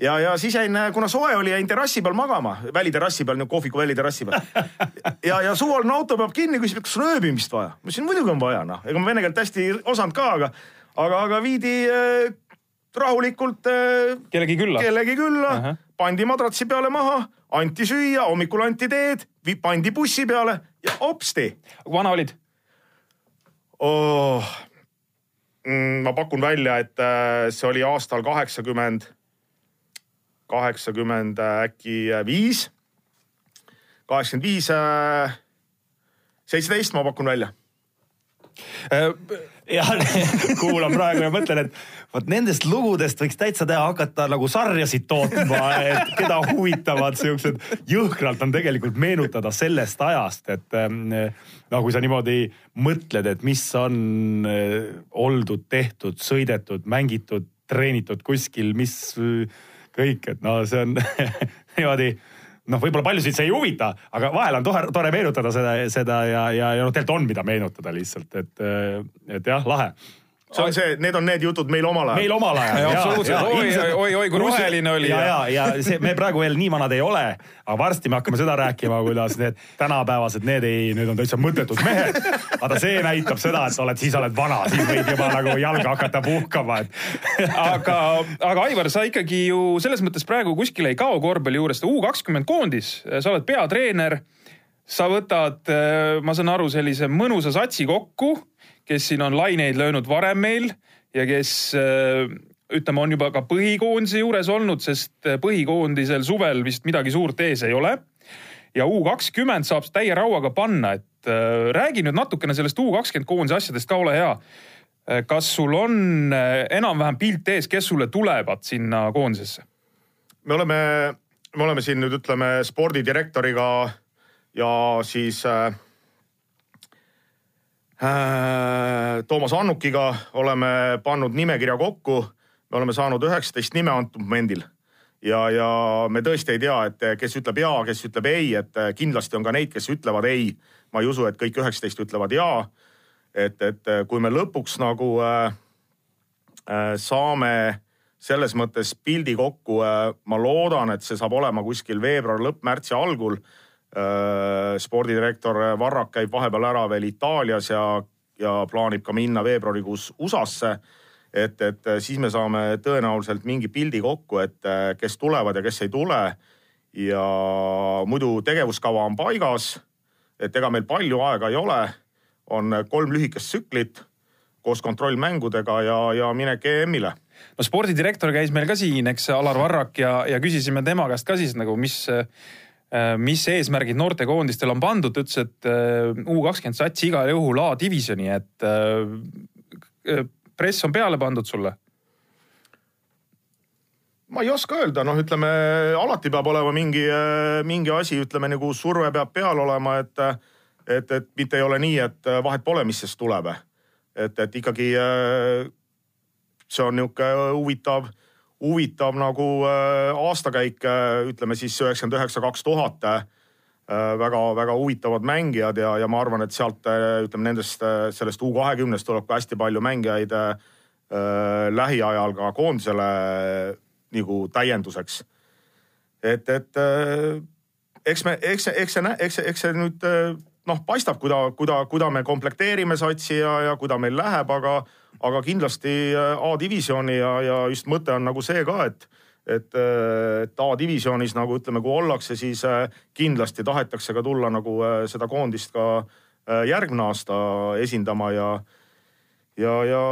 ja, ja siis jäin, kuna soe oli, jäin terrassi peal magama, väliterrassi peal, nagu kohviku väliterrassi peal. ja, ja suvaline auto peab kinni, küsib, kas on ööbimist vaja. ma ütlesin, muidugi on vaja, noh, ega ma vene keelt hästi ei osanud ka, aga, aga, aga viidi äh, rahulikult äh, kellegi külla. kellegi külla uh, -huh. pandi madratsi peale maha, anti süüa, hommikul anti teed, pandi bussi peale ja hopsti. vana olid oh,? Mm, ma pakun välja, et äh, see oli aastal kaheksakümmend kaheksakümmend äkki viis, kaheksakümmend viis, äh, seitseteist ma pakun välja. Äh, ja kuulan praegu ja mõtlen, et vot nendest lugudest võiks täitsa teha, hakata nagu sarjasid tootma, et keda huvitavad siuksed, jõhkralt on tegelikult meenutada sellest ajast, et no kui sa niimoodi mõtled, et mis on äh, oldud, tehtud, sõidetud, mängitud, treenitud kuskil, mis kõik, et no see on niimoodi noh, võib-olla paljusid see ei huvita, aga vahel on tore, tore meenutada seda, seda ja, ja, ja noh, tegelikult on, mida meenutada lihtsalt, et, et jah, lahe see on see, need on need jutud meil omal ajal. meil omal ajal. absoluutselt, oi, oi, oi, oi kui roheline oli. ja, ja, ja see, me praegu veel nii vanad ei ole, aga varsti me hakkame seda rääkima, kuidas need tänapäevased, need ei, need on täitsa mõttetud mehed. vaata, see näitab seda, et sa oled, siis oled vana, siis võid juba nagu jalga hakata puhkama, et aga, aga Aivar, sa ikkagi ju selles mõttes praegu kuskile ei kao korvpalli juurest, U kakskümmend koondis, sa oled peatreener sa võtad, ma saan aru, sellise mõnusa satsi kokku kes siin on laineid löönud varem meil ja kes äh, ütleme, on juba ka põhikoondise juures olnud, sest äh, põhikoondisel suvel vist midagi suurt ees ei ole. ja U kakskümmend saab täie rauaga panna, et äh, räägi nüüd natukene sellest U kakskümmend koondise asjadest ka, ole hea. kas sul on enam-vähem pilt ees, kes sulle tulevad sinna koondisesse? me oleme, me oleme siin nüüd ütleme spordidirektoriga ja siis äh, Toomas Annukiga oleme pannud nimekirja kokku. me oleme saanud üheksateist nime antud momendil ja, ja me tõesti ei tea, et kes ütleb ja, kes ütleb ei, et kindlasti on ka neid, kes ütlevad ei. ma ei usu, et kõik üheksateist ütlevad ja. et, et kui me lõpuks nagu äh, äh, saame selles mõttes pildi kokku äh,, ma loodan, et see saab olema kuskil veebruar lõpp, märtsi algul Äh, spordidirektor Varrak käib vahepeal ära veel Itaalias ja, ja plaanib ka minna veebruarikuus USA-sse. et, et siis me saame tõenäoliselt mingi pildi kokku, et äh, kes tulevad ja kes ei tule. ja muidu tegevuskava on paigas. et ega meil palju aega ei ole. on kolm lühikest tsüklit koos kontrollmängudega ja, ja minek EM-ile no spordidirektor käis meil ka siin, eks Alar Varrak ja, ja küsisime tema käest ka siis nagu, mis Äh, mis eesmärgid noortekoondistel on pandud, ütles, et äh, U kakskümmend sats igal juhul A-divisjoni, et äh, press on peale pandud sulle? Ma ei oska öelda, noh, ütleme alati peab olema mingi, mingi asi, ütleme nagu surve peab peal olema, et, et, et mitte ei ole nii, et vahet pole, mis sest tuleb. et, et ikkagi see on niisugune huvitav huvitav nagu äh, aastakäik, äh, ütleme siis üheksakümmend üheksa, kaks tuhat väga-väga äh, huvitavad mängijad ja, ja ma arvan, et sealt ütleme nendest, sellest U kahekümnest tuleb ka hästi palju mängijaid äh, lähiajal ka koondisele nagu täienduseks. et, et äh, eks me, eks eks see, eks see, eks see nüüd noh, paistab, kuida, kuida, kuida me komplekteerime satsi ja, ja kuida meil läheb, aga aga kindlasti äh, A-divisjoni ja, ja just mõte on nagu see ka, et et, äh, et A-divisjonis nagu ütleme, kui ollakse, siis äh, kindlasti tahetakse ka tulla nagu seda koondist ka järgmine aasta esindama ja, ja, ja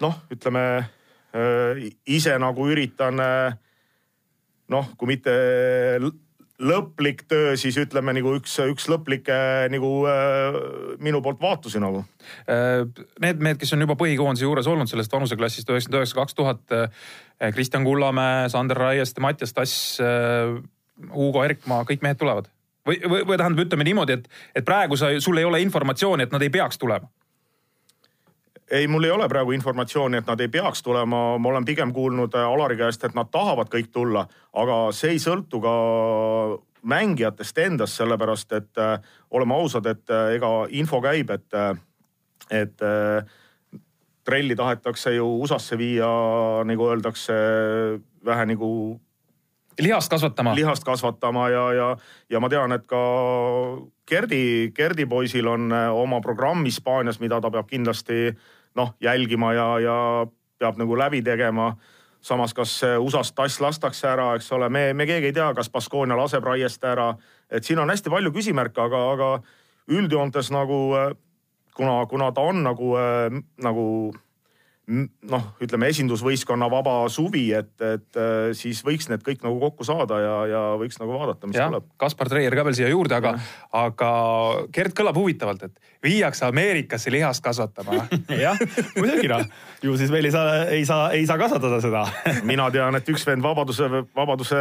noh, ütleme ise nagu üritan noh, kui mitte lõplik töö, siis ütleme nagu üks, üks lõplikke nagu äh, minu poolt vaatusi nagu. Äh, need mehed, kes on juba põhikoondise juures olnud sellest vanuseklassist üheksakümmend üheksa, kaks tuhat, äh, Kristjan Kullamäe, Sander Raieste, Mattias Tass, Hugo Erkmaa, kõik mehed tulevad? või, või, või tähendab, ütleme niimoodi, et, et praegu sa, sul ei ole informatsiooni, et nad ei peaks tulema ei, mul ei ole praegu informatsiooni, et nad ei peaks tulema, ma olen pigem kuulnud äh, Alari käest, et nad tahavad kõik tulla, aga see ei sõltu ka mängijatest endast, sellepärast et äh, oleme ausad, et äh, ega info käib, et, äh, et äh, trelli tahetakse ju USA-sse viia, nagu öeldakse, vähe nagu lihast kasvatama. lihast kasvatama ja, ja, ja ma tean, et ka Gerdi, Gerdi poisil on äh, oma programm Hispaanias, mida ta peab kindlasti noh, jälgima ja, ja peab nagu läbi tegema. samas, kas USA-st tass lastakse ära, eks ole, me, me keegi ei tea, kas Baskonia laseb raiest ära. et siin on hästi palju küsimärke, aga, aga üldjoontes nagu kuna, kuna ta on nagu, nagu noh, ütleme esindusvõistkonna vaba suvi, et, et äh, siis võiks need kõik nagu kokku saada ja, ja võiks nagu vaadata, mis ja, tuleb. Kaspar Treier ka veel siia juurde, aga, aga Gerd kõlab huvitavalt, et viiakse Ameerikasse lihast kasvatama jah, muidugi noh, ju siis veel ei saa, ei saa, ei saa kasvatada seda. Mina tean, et üks vend Vabaduse, Vabaduse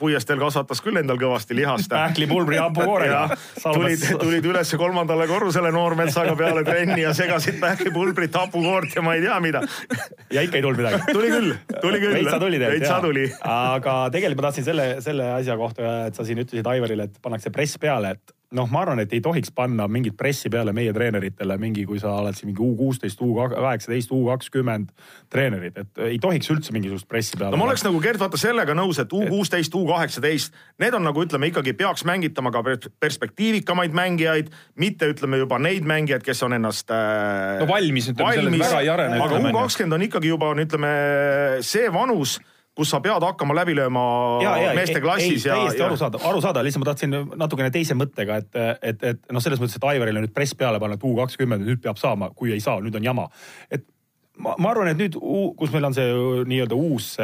puiesteel kasvatas küll endal kõvasti lihast. pähklipulbri hapukoorega. tulid, tulid ülesse kolmandale korrusele noormetsaga peale trenni ja segasid pähklipulbrit, hapukoort ja ma ei tea mida ja ikka ei tulnud midagi. tuli küll, tuli küll. veitsa tuli tegelikult. veitsa tuli. aga tegelikult ma tahtsin selle, selle asja kohta, et sa siin ütlesid Aivarile, et pannakse press peale, et noh, ma arvan, et ei tohiks panna mingit pressi peale meie treeneritele mingi, kui sa oled siin mingi U kuusteist, U kaheksateist, U kakskümmend treenerid, et ei tohiks üldse mingisugust pressi peale. no ma oleks nagu Gerd vaata sellega nõus, et U kuusteist, U kaheksateist, need on nagu ütleme ikkagi peaks mängitama ka perspektiivikamaid mängijaid, mitte ütleme juba neid mängijaid, kes on ennast äh,. no valmis, ütleme, väga ei arene. aga U kakskümmend on ikkagi juba ütleme see vanus kus sa pead hakkama läbi lööma ja, ja, meeste klassis. täiesti arusaadav, arusaadav, lihtsalt ma tahtsin natukene teise mõttega, et, et, et noh, selles mõttes, et Aivarile nüüd press peale panna, et U kakskümmend nüüd peab saama, kui ei saa, nüüd on jama. et ma, ma arvan, et nüüd, kus meil on see nii-öelda uus,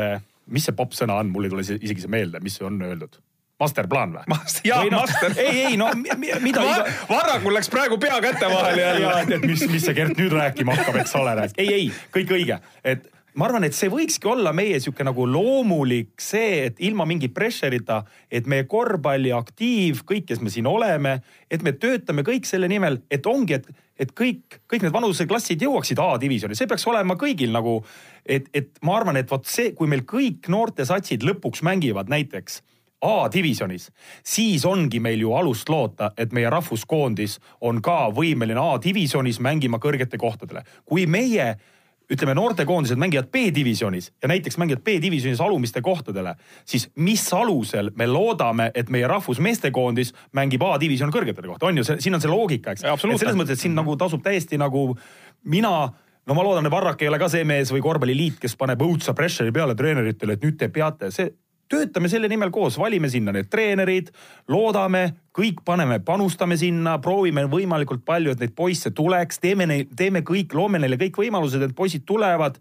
mis see popp sõna on, mul ei tule isegi see meelde, mis on öeldud masterplaan või? jaa, no, master. ei, ei no mida Va. Varrakul läks praegu pea käte vahele jälle. et, et mis, mis see Gert nüüd rääkima hakkab, eks ole. ei, ei, kõik õige, et ma arvan, et see võikski olla meie sihuke nagu loomulik see, et ilma mingi pressure'ita, et meie korvpalliaktiiv, kõik, kes me siin oleme, et me töötame kõik selle nimel, et ongi, et, et kõik, kõik need vanuseklassid jõuaksid A-divisjoni, see peaks olema kõigil nagu, et, et ma arvan, et vot see, kui meil kõik noortesatsid lõpuks mängivad näiteks A-divisjonis, siis ongi meil ju alust loota, et meie rahvuskoondis on ka võimeline A-divisjonis mängima kõrgete kohtadele. kui meie ütleme, noortekoondised mängivad B-divisjonis ja näiteks mängivad B-divisjonis alumiste kohtadele, siis mis alusel me loodame, et meie rahvusmeestekoondis mängib A-divisjon kõrgetele kohta, on ju, siin on see loogika, eks. selles mõttes, et siin nagu tasub täiesti nagu mina no ma loodan, et Varrak ei ole ka see mees või korvpalliliit, kes paneb õudsa pressure'i peale treeneritele, et nüüd te peate, see töötame selle nimel koos, valime sinna need treenerid, loodame, kõik paneme, panustame sinna, proovime võimalikult palju, et neid poisse tuleks, teeme neil, teeme kõik, loome neile kõik võimalused, et poisid tulevad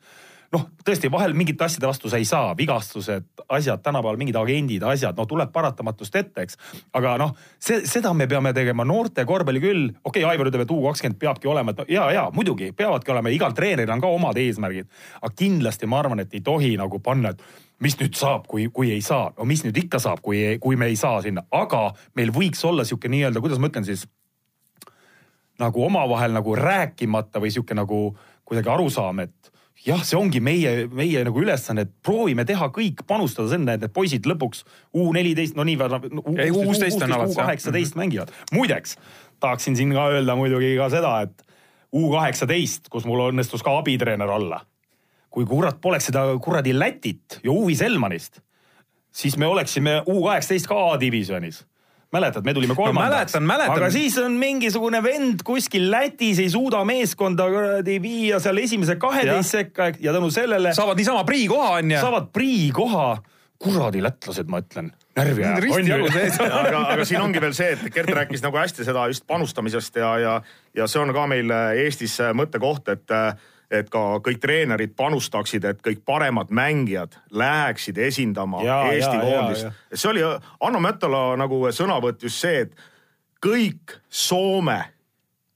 noh, tõesti vahel mingite asjade vastu sa ei saa, vigastused, asjad, tänapäeval mingid agendid, asjad, no tuleb paratamatust ette, eks. aga noh, see, seda me peame tegema noorte korvpalli küll. okei okay,, Aivar ütleb, et U kakskümmend peabki olema, et ja, ja muidugi peavadki olema, igal treeneril on ka omad eesmärgid. aga kindlasti ma arvan, et ei tohi nagu panna, et mis nüüd saab, kui, kui ei saa, no mis nüüd ikka saab, kui, kui me ei saa sinna, aga meil võiks olla sihuke nii-öelda, kuidas ma ütlen siis nagu omavahel nagu rääkimata või sihuke nagu kuidagi arusaam, et jah, see ongi meie, meie nagu ülesanne, et proovime teha kõik, panustada sinna, et need poisid lõpuks U neliteist, no nii väga U kuusteist on alati U kaheksateist mhm. mängivad. muideks tahaksin siin ka öelda muidugi ka seda, et U kaheksateist, kus mul õnnestus ka abitreener olla kui kurat poleks seda kuradi Lätit ja Uvi Selmanist, siis me oleksime U kaheksateist ka A-divisjonis mäletad, me tulime kolmandaks no,. aga siis on mingisugune vend kuskil Lätis ei suuda meeskonda kuradi viia seal esimese kaheteist sekka ja tänu sellele. saavad niisama prii koha on ju. saavad prii koha. kuradi lätlased, ma ütlen närvi ajab. aga, aga siin ongi veel see, et Gert rääkis nagu hästi seda just panustamisest ja, ja, ja see on ka meil Eestis mõttekoht, et et ka kõik treenerid panustaksid, et kõik paremad mängijad läheksid esindama ja, Eesti koondist. see oli Anno Mätola nagu sõnavõtt just see, et kõik Soome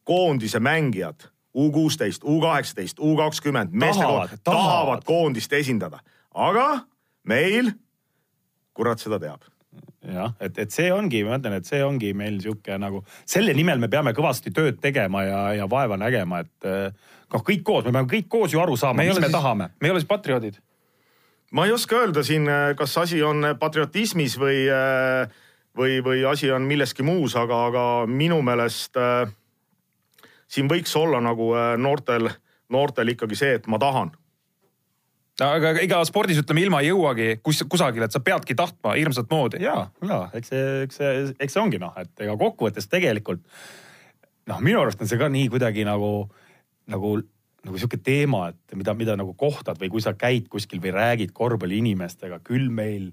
koondise mängijad U kuusteist, U kaheksateist, U kakskümmend, meestekoond tahavad, tahavad. koondist esindada, aga meil, kurat seda teab. Jah, et, et see ongi, ma ütlen, et see ongi meil sihuke nagu, selle nimel me peame kõvasti tööd tegema ja, ja vaeva nägema, et noh, kõik koos, me peame kõik koos ju aru saama, mis me siis, tahame. me ei ole siis patrioodid. ma ei oska öelda siin, kas asi on patriotismis või, või, või asi on milleski muus, aga, aga minu meelest äh, siin võiks olla nagu noortel, noortel ikkagi see, et ma tahan aga ega spordis ütleme ilma ei jõuagi kus, kusagile, et sa peadki tahtma hirmsat moodi. ja, ja eks see, eks see, eks see ongi noh, et ega kokkuvõttes tegelikult noh, minu arust on see ka nii kuidagi nagu, nagu, nagu sihuke teema, et mida, mida nagu kohtad või kui sa käid kuskil või räägid korvpalliinimestega, küll meil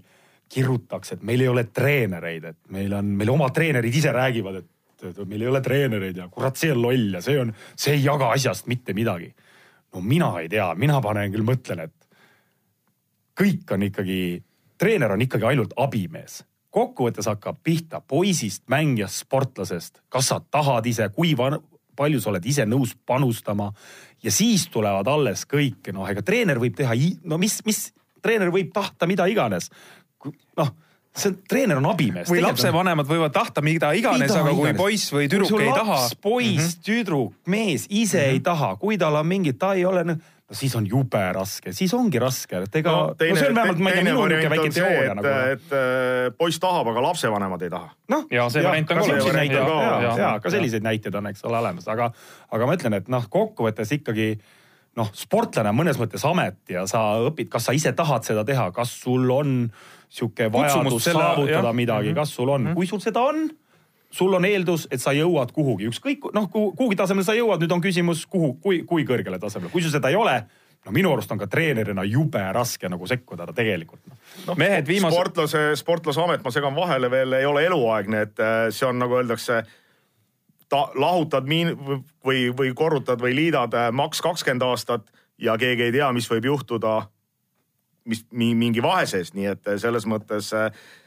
kirutakse, et meil ei ole treenereid, et meil on, meil oma treenerid ise räägivad, et meil ei ole treenereid ja kurat, see on loll ja see on, see ei jaga asjast mitte midagi. no mina ei tea, mina panen küll, mõtlen, et kõik on ikkagi, treener on ikkagi ainult abimees. kokkuvõttes hakkab pihta poisist, mängijast, sportlasest, kas sa tahad ise, kui van, palju sa oled ise nõus panustama ja siis tulevad alles kõik, noh, ega treener võib teha, no mis, mis, treener võib tahta mida iganes. noh see treener on abimees. või lapsevanemad võivad tahta mida iganes, aga kui iganes. poiss või tüdruk ei laps, taha. poiss mm, -hmm. tüdruk, mees ise mm -hmm. ei taha, kui tal on mingid, ta ei ole no siis on jube raske, siis ongi raske, et ega no, teine, no see on vähemalt, ma ei tea, minu niisugune väike teooria nagu. et äh, poiss tahab, aga lapsevanemad ei taha. noh, ja see variant on ka olemas. ja, ja ka selliseid näiteid on, eks ole, olemas, aga, aga ma ütlen, et noh, kokkuvõttes ikkagi noh, sportlane on mõnes mõttes amet ja sa õpid, kas sa ise tahad seda teha, kas sul on sihuke vajadus selle, saavutada jah. midagi, kas sul on mm, -hmm. kui sul seda on sul on eeldus, et sa jõuad kuhugi, ükskõik noh, kuhugi tasemele sa jõuad, nüüd on küsimus, kuhu, kui, kui kõrgele tasemele, kui sul seda ei ole no minu arust on ka treenerina jube raske nagu sekkuda tegelikult no.. No, mehed viimase. sportlase, sportlase amet, ma segan vahele veel, ei ole eluaegne, et äh, see on nagu öeldakse. ta lahutad miin- või, või korrutad või liidad äh, maks kakskümmend aastat ja keegi ei tea, mis võib juhtuda. mis mingi vahe sees, nii et äh, selles mõttes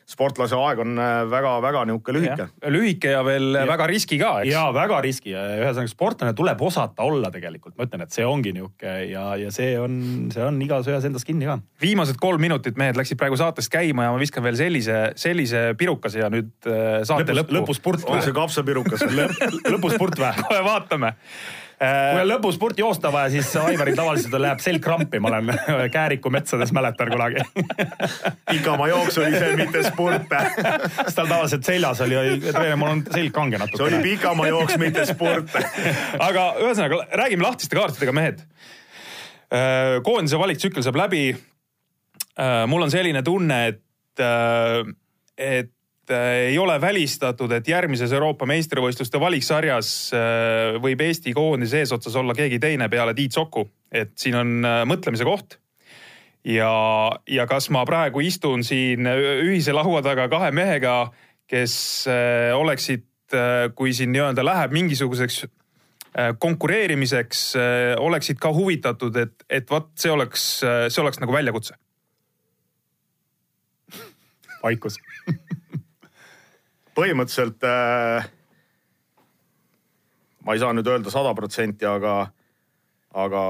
sportlase aeg on väga-väga äh, niisugune lühike. lühike ja veel ja. väga riski ka, eks. ja väga riski ja ühesõnaga sportlane tuleb osata olla tegelikult, ma ütlen, et see ongi niisugune ja, ja see on, see on igas ühes endas kinni ka. viimased kolm minutit mehed läksid praegu saatest käima ja ma viskan veel sellise, sellise pirukase ja nüüd äh, saate lõppu. lõpuspurt. on see kapsapirukas lõpuspurt või? kohe vaatame kui on lõpus spurti joosta vaja, siis Aivaril tavaliselt läheb selg krampi, ma olen Kääriku metsades mäletan kunagi pikamaa jooks oli see, mitte spurt siis tal tavaliselt seljas oli, mul on selg kange natuke. see oli pikamaa jooks, mitte spurt aga ühesõnaga räägime lahtiste kaartidega, mehed. Äh, koondise valiktsükkel saab läbi. Äh, mul on selline tunne, et, et Äh, ei ole välistatud, et järgmises Euroopa meistrivõistluste valiksarjas äh, võib Eesti koondise eesotsas olla keegi teine peale Tiit Soku, et siin on äh, mõtlemise koht. ja, ja kas ma praegu istun siin ühise laua taga kahe mehega, kes oleksid, kui siin nii-öelda läheb mingisuguseks konkureerimiseks, oleksid ka huvitatud, et, et vot see oleks, see oleks nagu väljakutse. vaikus põhimõtteliselt äh, ma ei saa nüüd öelda sada protsenti, aga, aga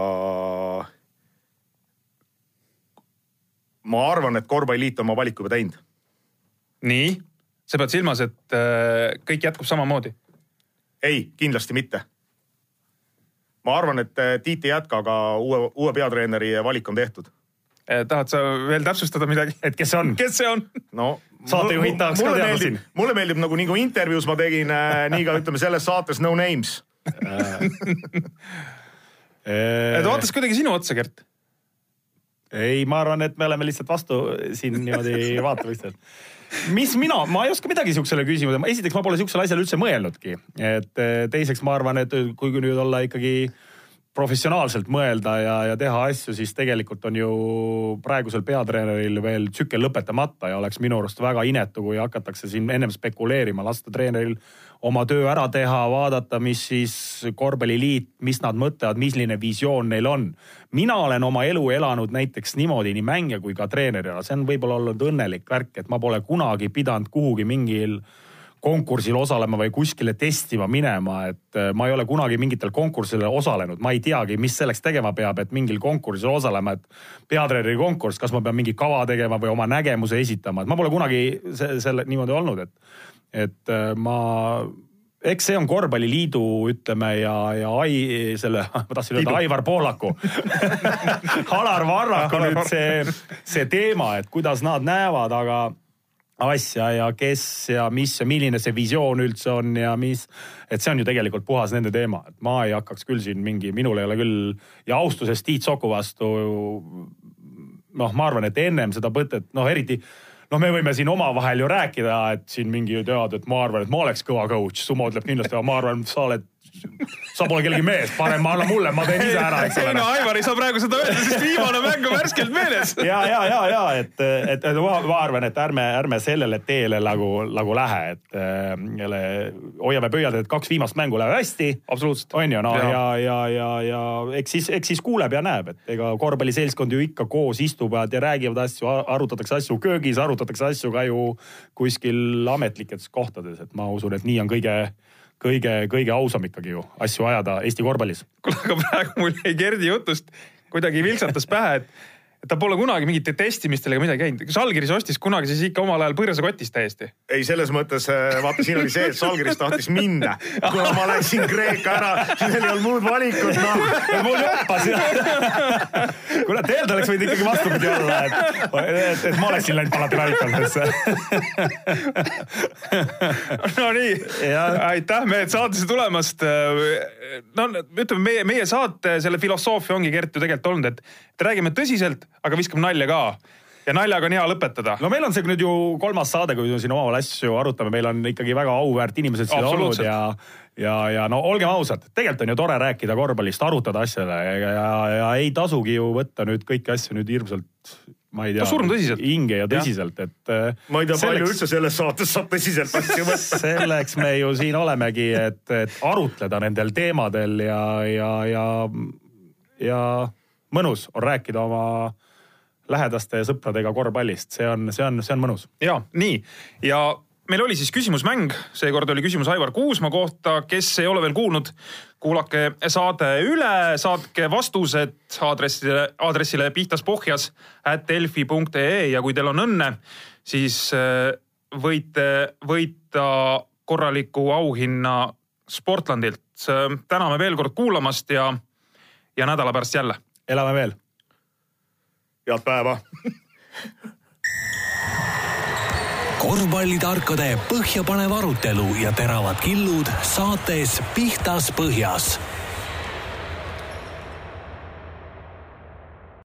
ma arvan, et korvpalliliit on oma valiku juba teinud. nii, sa pead silmas, et äh, kõik jätkub samamoodi? ei, kindlasti mitte. ma arvan, et äh, Tiit ei jätka, aga uue, uue peatreeneri valik on tehtud Eh, tahad sa veel täpsustada midagi? et kes see on? kes see on? no saatejuhid tahaks ka teada siin. mulle meeldib nagu, nagu intervjuus ma tegin äh,, nii ka ütleme selles saates No Names et vaatas kuidagi sinu otsa, Gert. ei, ma arvan, et me oleme lihtsalt vastu siin niimoodi vaatamistelt mis mina, ma ei oska midagi siuksele küsimusele, esiteks ma pole siuksele asjale üldse mõelnudki, et teiseks ma arvan, et kui nüüd olla ikkagi äh, professionaalselt mõelda ja, ja teha asju, siis tegelikult on ju praegusel peatreeneril veel tsükkel lõpetamata ja oleks minu arust väga inetu, kui hakatakse siin ennem spekuleerima, lasta treeneril oma töö ära teha, vaadata, mis siis korvpalliliit, mis nad mõtlevad, milline visioon neil on. mina olen oma elu elanud näiteks niimoodi nii mängija kui ka treenerina, see on võib-olla olnud õnnelik värk, et ma pole kunagi pidanud kuhugi mingil äh, konkursil osalema või kuskile testima minema, et äh, ma ei ole kunagi mingitel konkurssidel osalenud, ma ei teagi, mis selleks tegema peab, et mingil konkursil osalema, et peatreeneri konkurss, kas ma pean mingi kava tegema või oma nägemuse esitama, et ma pole kunagi selle niimoodi olnud, et, et äh, ma eks see on korvpalliliidu, ütleme ja, ja ai, selle, ma tahtsin öelda Aivar Poolaku Alar Varraku nüüd see, see teema, et kuidas nad näevad, aga asja ja kes ja mis ja milline see visioon üldse on ja mis. et see on ju tegelikult puhas nende teema, et ma ei hakkaks küll siin mingi, minul ei ole küll ja austusest Tiit Soku vastu noh, ma arvan, et ennem seda mõtet, noh eriti noh, me võime siin omavahel ju rääkida, et siin mingi tead, et ma arvan, et ma oleks kõva coach, Sumo ütleb kindlasti, ma arvan, sa oled sa pole kellegi mees, parem anna mulle, ma teen ise ära, eks ole. ei no Aivar ei saa praegu seda öelda, sest viimane mäng on värskelt meeles. ja, ja, ja, ja et, et, et ma, ma arvan, et ärme, ärme sellele teele nagu, nagu lähe, et jälle hoiame pöialt, et kaks viimast mängu lähevad hästi. absoluutselt. on ju, no ja, ja, ja, ja, ja eks siis, eks siis kuuleb ja näeb, et ega korvpalliseltskond ju ikka koos istuvad ja räägivad asju, arutatakse asju köögis, arutatakse asju ka ju kuskil ametlikes kohtades, et ma usun, et nii on kõige kõige, kõige ausam ikkagi ju asju ajada Eesti korvpallis. kuule, aga praegu mul jäi Gerdi jutust kuidagi vilksatas pähe, et et ta pole kunagi mingite testimistel ega midagi käinud. kas Algiris ostis kunagi siis ikka omal ajal põõrasa kotis täiesti? ei, selles mõttes äh, vaata, siin oli see, et Žalgiris tahtis minna. kuna ma läksin Kreeka ära, siis neil ei olnud muud valikut, noh. mul joppas kuule, tegelikult oleks võinud ikkagi vastupidi olla, et, et, et ma oleksin läinud Panathinaikosesse no nii, aitäh mehed saatesse tulemast. no ütleme, meie, meie saate selle filosoofia ongi Gert ju tegelikult olnud, et, et räägime tõsiselt aga viskab nalja ka. Ja naljaga on hea lõpetada. no meil on see nüüd ju kolmas saade, kui me siin omavahel asju arutame, meil on ikkagi väga auväärt inimesed siin olnud ja ja, ja no olgem ausad, tegelikult on ju tore rääkida korvpallist, arutada asjale ja, ja, ja ei tasugi ju võtta nüüd kõiki asju nüüd hirmsalt ma ei tea no,, hinge ja tõsiselt, et. Äh, ma ei tea, palju üldse selles saates saab tõsiselt asju võtta. selleks me ju siin olemegi, et, et arutleda nendel teemadel ja, ja, ja, ja mõnus on rääkida oma lähedaste ja sõpradega korvpallist, see on, see on, see on mõnus. ja nii. Ja meil oli siis küsimusmäng, seekord oli küsimus Aivar Kuusma kohta, kes ei ole veel kuulnud, kuulake saade üle, saatke vastused aadressile, aadressile pihtaspohjas at delfi.ee ja kui teil on õnne, siis äh, võite võita korraliku auhinna Sportlandilt. täname veel kord kuulamast ja, ja nädala pärast jälle. Elame veel. Head päeva. Korvpallitarkade põhjapanev arutelu ja teravad killud saates Pihtas Põhjas